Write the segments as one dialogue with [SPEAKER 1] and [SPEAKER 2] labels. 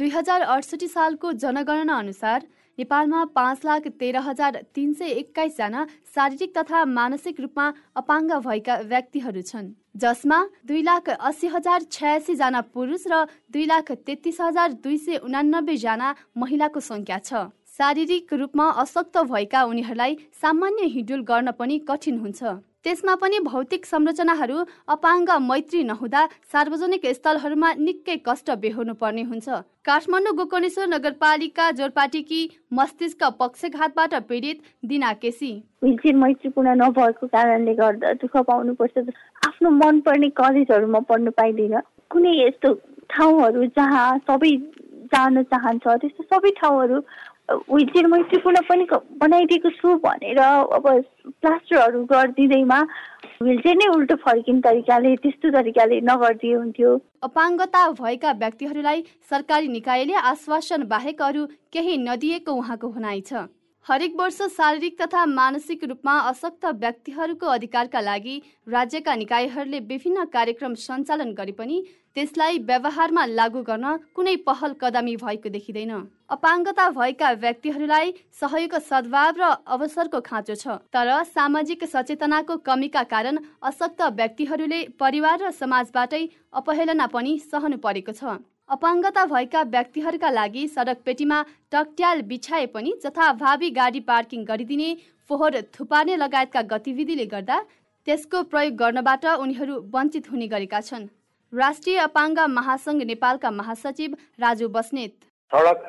[SPEAKER 1] दुई हजार अडसठी सालको जनगणना अनुसार नेपालमा पाँच लाख तेह्र हजार तिन सय एक्काइसजना शारीरिक तथा मानसिक रूपमा अपाङ्ग भएका व्यक्तिहरू छन् जसमा दुई लाख अस्सी हजार छयासीजना पुरुष र दुई लाख तेत्तिस हजार दुई सय उनानब्बेजना महिलाको सङ्ख्या छ। शारीरिक रूपमा अशक्त भएका उनीहरूलाई सामान्य हिडुल गर्न पनि कठिन हुन्छ। त्यसमा पनि भौतिक संरचनाहरू अपाङ्ग मैत्री नहुँदा सार्वजनिक स्थलहरूमा निकै कष्ट बेहोर्नु पर्ने हुन्छ। काठमाडौँ गोकर्णेश्वर नगरपालिका जोरपाटीकी मस्तिष्क पक्षघातबाट पीडित दिना केसी।
[SPEAKER 2] विलचेयर मैत्रीपूर्ण नभएको कारणले गर्दा दुःख पाउनुपर्छ। आफ्नो मनपर्ने कलेजहरूमा पढ्नु पाइँदैन। कुनै यस्तो ठाउँहरू जहाँ सबै जान चाहन्छ त्यस्तो सबै ठाउँहरू विलचेयर मैत्रीपूर्ण पनि बनाइदिएको छु भनेर अब प्लास्टरहरू गरिदिँदैमा विलचेयर नै उल्टो फर्किने तरिकाले त्यस्तो तरिकाले नगरिदिए हुन्थ्यो।
[SPEAKER 1] अपाङ्गता भएका व्यक्तिहरूलाई सरकारी निकायले आश्वासन बाहेक अरू केही नदिएको उहाँको भनाइ छ। हरेक वर्ष शारीरिक तथा मानसिक रूपमा अशक्त व्यक्तिहरूको अधिकारका लागि राज्यका निकायहरूले विभिन्न कार्यक्रम सञ्चालन गरे पनि त्यसलाई व्यवहारमा लागू गर्न कुनै पहल कदमी भएको देखिँदैन। अपाङ्गता भएका व्यक्तिहरूलाई सहयोग सद्भाव र अवसरको खाँचो छ तर सामाजिक सचेतनाको कमीका कारण अशक्त व्यक्तिहरूले परिवार र समाजबाटै अपहेलना पनि सहनु परेको छ। अपाङ्गता भएका व्यक्तिहरूका लागि सडक पेटीमा टकट्याल बिछाए पनि जथाभावी गाडी पार्किङ गरिदिने फोहोर थुपार्ने लगायतका गतिविधिले गर्दा त्यसको प्रयोग गर्नबाट उनीहरू वञ्चित हुने गरेका छन्। राष्ट्रिय अपाङ्ग महासङ्घ नेपालका महासचिव राजु बस्नेत।
[SPEAKER 3] सडक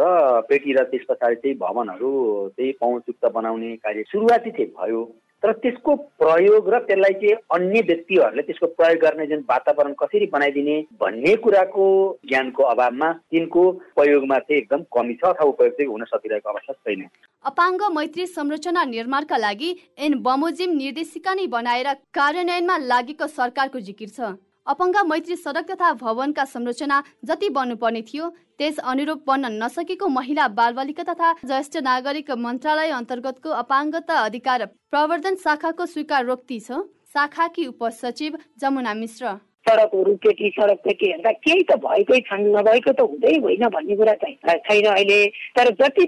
[SPEAKER 3] र पेटी र त्यस पछाडि चाहिँ भवनहरू चाहिँ पहुँचयुक्त बनाउने कार्य सुरुवाती चाहिँ भयो। तर त्यसको प्रयोग र त्यसलाई चाहिँ अन्य व्यक्तिहरूले त्यसको प्रयोग गर्ने जुन वातावरण कसरी बनाइदिने भन्ने कुराको ज्ञानको अभावमा तिनको प्रयोगमा चाहिँ एकदम कमी छ अथवा उपयोग चाहिँ हुन सकिरहेको अवस्था छैन।
[SPEAKER 1] अपाङ्ग मैत्री संरचना निर्माणका लागि एन बमोजिम निर्देशिका नै बनाएर कार्यान्वयनमा लागेको सरकारको जिकिर छ। अपाङ्ग मैत्री सडक तथा भवनका संरचना जति बन्नुपर्ने थियो त्यस अनुरूप बन्न नसकेको महिला बालबालिका तथा ज्येष्ठ नागरिक मन्त्रालय अन्तर्गतको अपाङ्गता अधिकार प्रवर्धन शाखाको स्वीकार रोक्ती छ शाखाकी उपसचिव जमुना मिश्र।
[SPEAKER 4] सडकहरू कि सडक के हेर्दा केही त भएकै छन् नभएको त हुँदै होइन भन्ने कुरा चाहिँ छैन अहिले। तर जति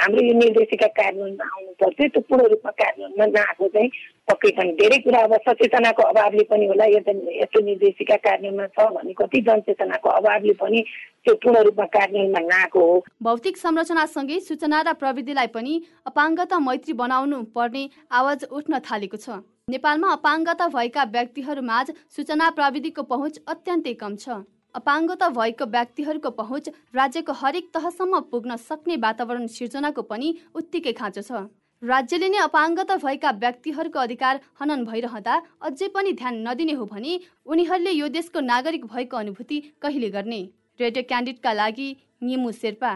[SPEAKER 4] हाम्रो यो निर्देशिका कार्यान्वयनमा आउनु पर्थ्यो त्यो पूर्ण रूपमा कार्यान्वयनमा नआएको चाहिँ पक्कै छन्। धेरै कुरा अब सचेतनाको अभावले पनि होला यो यस्तो निर्देशिका कार्यान्वयनमा छ भने कति जनचेतनाको अभावले पनि त्यो पूर्ण रूपमा कार्यान्वयनमा नआएको हो।
[SPEAKER 1] भौतिक संरचनासँगै सूचना र प्रविधिलाई पनि अपाङ्गता मैत्री बनाउनु पर्ने आवाज उठ्न थालेको छ। नेपालमा अपाङ्गता भएका व्यक्तिहरूमाझ सूचना प्रविधिको पहुँच अत्यन्तै कम छ। अपाङ्गता भएको व्यक्तिहरूको पहुँच राज्यको हरेक तहसम्म पुग्न सक्ने वातावरण सिर्जनाको पनि उत्तिकै खाँचो छ। राज्यले नै अपाङ्गता भएका व्यक्तिहरूको अधिकार हनन भइरहँदा अझै पनि ध्यान नदिने हो भने उनीहरूले यो देशको नागरिक भएको अनुभूति कहिले गर्ने? रेडियो क्यान्डिडका लागि निमु शेर्पा।